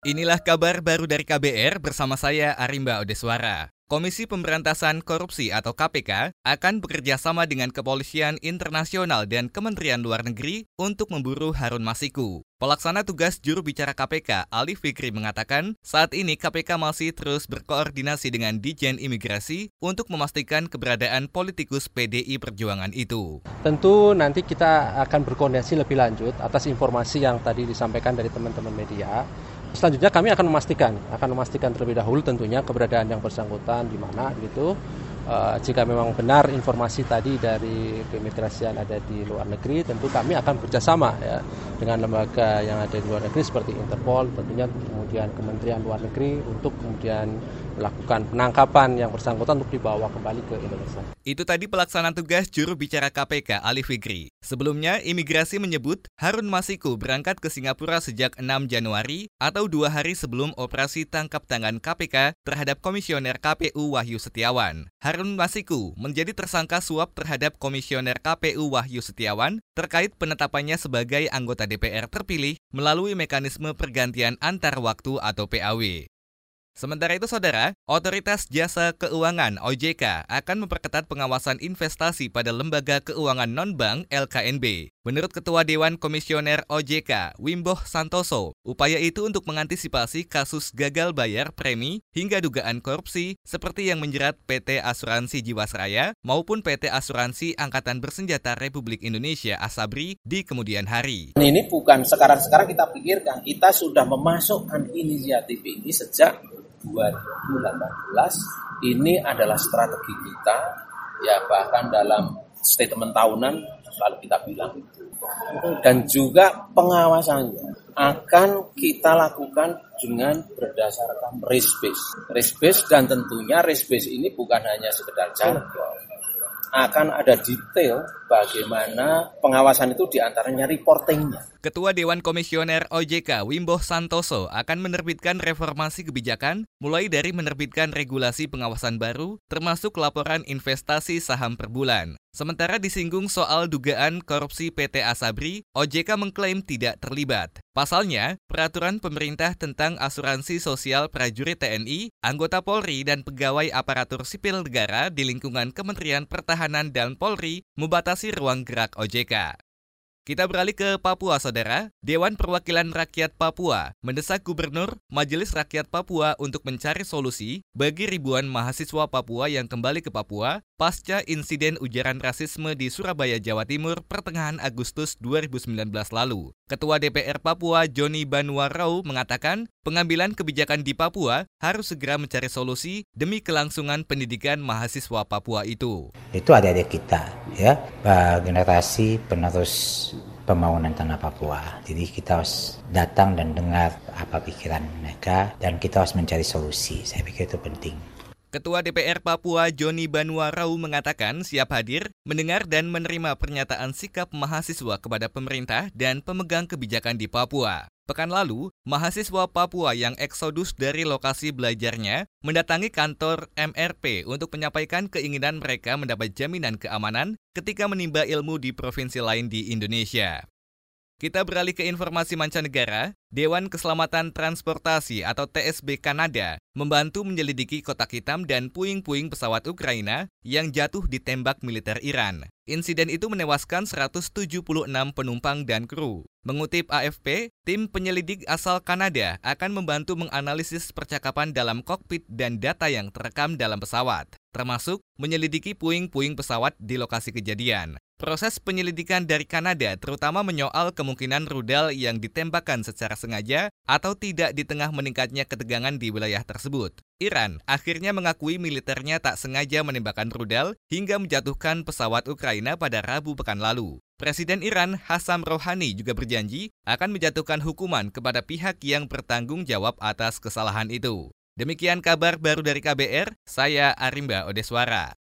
Inilah kabar baru dari KBR bersama saya Arimba Odeswara. Komisi Pemberantasan Korupsi atau KPK akan bekerja sama dengan Kepolisian Internasional dan Kementerian Luar Negeri untuk memburu Harun Masiku. Pelaksana tugas juru bicara KPK, Ali Fikri mengatakan, saat ini KPK masih terus berkoordinasi dengan Dijen Imigrasi untuk memastikan keberadaan politikus PDI Perjuangan itu. Tentu nanti kita akan berkoordinasi lebih lanjut atas informasi yang tadi disampaikan dari teman-teman media Selanjutnya kami akan memastikan, akan memastikan terlebih dahulu tentunya keberadaan yang bersangkutan di mana gitu. Uh, jika memang benar informasi tadi dari keimigrasian ada di luar negeri, tentu kami akan bekerjasama ya dengan lembaga yang ada di luar negeri seperti Interpol, tentunya kemudian Kementerian Luar Negeri untuk kemudian melakukan penangkapan yang bersangkutan untuk dibawa kembali ke Indonesia. Itu tadi pelaksana tugas juru bicara KPK Ali Fikri. Sebelumnya, imigrasi menyebut Harun Masiku berangkat ke Singapura sejak 6 Januari atau dua hari sebelum operasi tangkap tangan KPK terhadap Komisioner KPU Wahyu Setiawan. Harun Masiku menjadi tersangka suap terhadap Komisioner KPU Wahyu Setiawan terkait penetapannya sebagai anggota DPR terpilih melalui mekanisme pergantian antar waktu atau PAW. Sementara itu, saudara, Otoritas Jasa Keuangan (OJK) akan memperketat pengawasan investasi pada lembaga keuangan non-bank (LKNB). Menurut Ketua Dewan Komisioner OJK, Wimboh Santoso, upaya itu untuk mengantisipasi kasus gagal bayar premi hingga dugaan korupsi seperti yang menjerat PT Asuransi Jiwasraya maupun PT Asuransi Angkatan Bersenjata Republik Indonesia Asabri di kemudian hari. Ini bukan sekarang-sekarang kita pikirkan, kita sudah memasukkan inisiatif ini sejak 2018 ini adalah strategi kita ya bahkan dalam statement tahunan selalu kita bilang dan juga pengawasannya akan kita lakukan dengan berdasarkan risk base. Risk base dan tentunya risk base ini bukan hanya sekedar jargon akan ada detail bagaimana pengawasan itu di antaranya reportingnya. Ketua Dewan Komisioner OJK Wimbo Santoso akan menerbitkan reformasi kebijakan mulai dari menerbitkan regulasi pengawasan baru termasuk laporan investasi saham per bulan. Sementara disinggung soal dugaan korupsi PT Asabri, OJK mengklaim tidak terlibat. Pasalnya, peraturan pemerintah tentang asuransi sosial prajurit TNI, anggota Polri, dan pegawai aparatur sipil negara di lingkungan Kementerian Pertahanan dan Polri membatasi ruang gerak OJK. Kita beralih ke Papua, Saudara. Dewan Perwakilan Rakyat Papua mendesak Gubernur Majelis Rakyat Papua untuk mencari solusi bagi ribuan mahasiswa Papua yang kembali ke Papua pasca insiden ujaran rasisme di Surabaya, Jawa Timur pertengahan Agustus 2019 lalu. Ketua DPR Papua Joni Banwarau mengatakan pengambilan kebijakan di Papua harus segera mencari solusi demi kelangsungan pendidikan mahasiswa Papua itu. Itu adik-adik kita ya, generasi penerus pembangunan tanah Papua. Jadi kita harus datang dan dengar apa pikiran mereka dan kita harus mencari solusi. Saya pikir itu penting. Ketua DPR Papua Joni Banuarau mengatakan siap hadir, mendengar dan menerima pernyataan sikap mahasiswa kepada pemerintah dan pemegang kebijakan di Papua. Pekan lalu, mahasiswa Papua yang eksodus dari lokasi belajarnya mendatangi kantor MRP untuk menyampaikan keinginan mereka mendapat jaminan keamanan ketika menimba ilmu di provinsi lain di Indonesia. Kita beralih ke informasi mancanegara. Dewan Keselamatan Transportasi atau TSB Kanada membantu menyelidiki kotak hitam dan puing-puing pesawat Ukraina yang jatuh ditembak militer Iran. Insiden itu menewaskan 176 penumpang dan kru. Mengutip AFP, tim penyelidik asal Kanada akan membantu menganalisis percakapan dalam kokpit dan data yang terekam dalam pesawat, termasuk menyelidiki puing-puing pesawat di lokasi kejadian. Proses penyelidikan dari Kanada terutama menyoal kemungkinan rudal yang ditembakkan secara sengaja atau tidak di tengah meningkatnya ketegangan di wilayah tersebut. Iran akhirnya mengakui militernya tak sengaja menembakkan rudal hingga menjatuhkan pesawat Ukraina pada Rabu pekan lalu. Presiden Iran Hassan Rouhani juga berjanji akan menjatuhkan hukuman kepada pihak yang bertanggung jawab atas kesalahan itu. Demikian kabar baru dari KBR, saya Arimba Odeswara.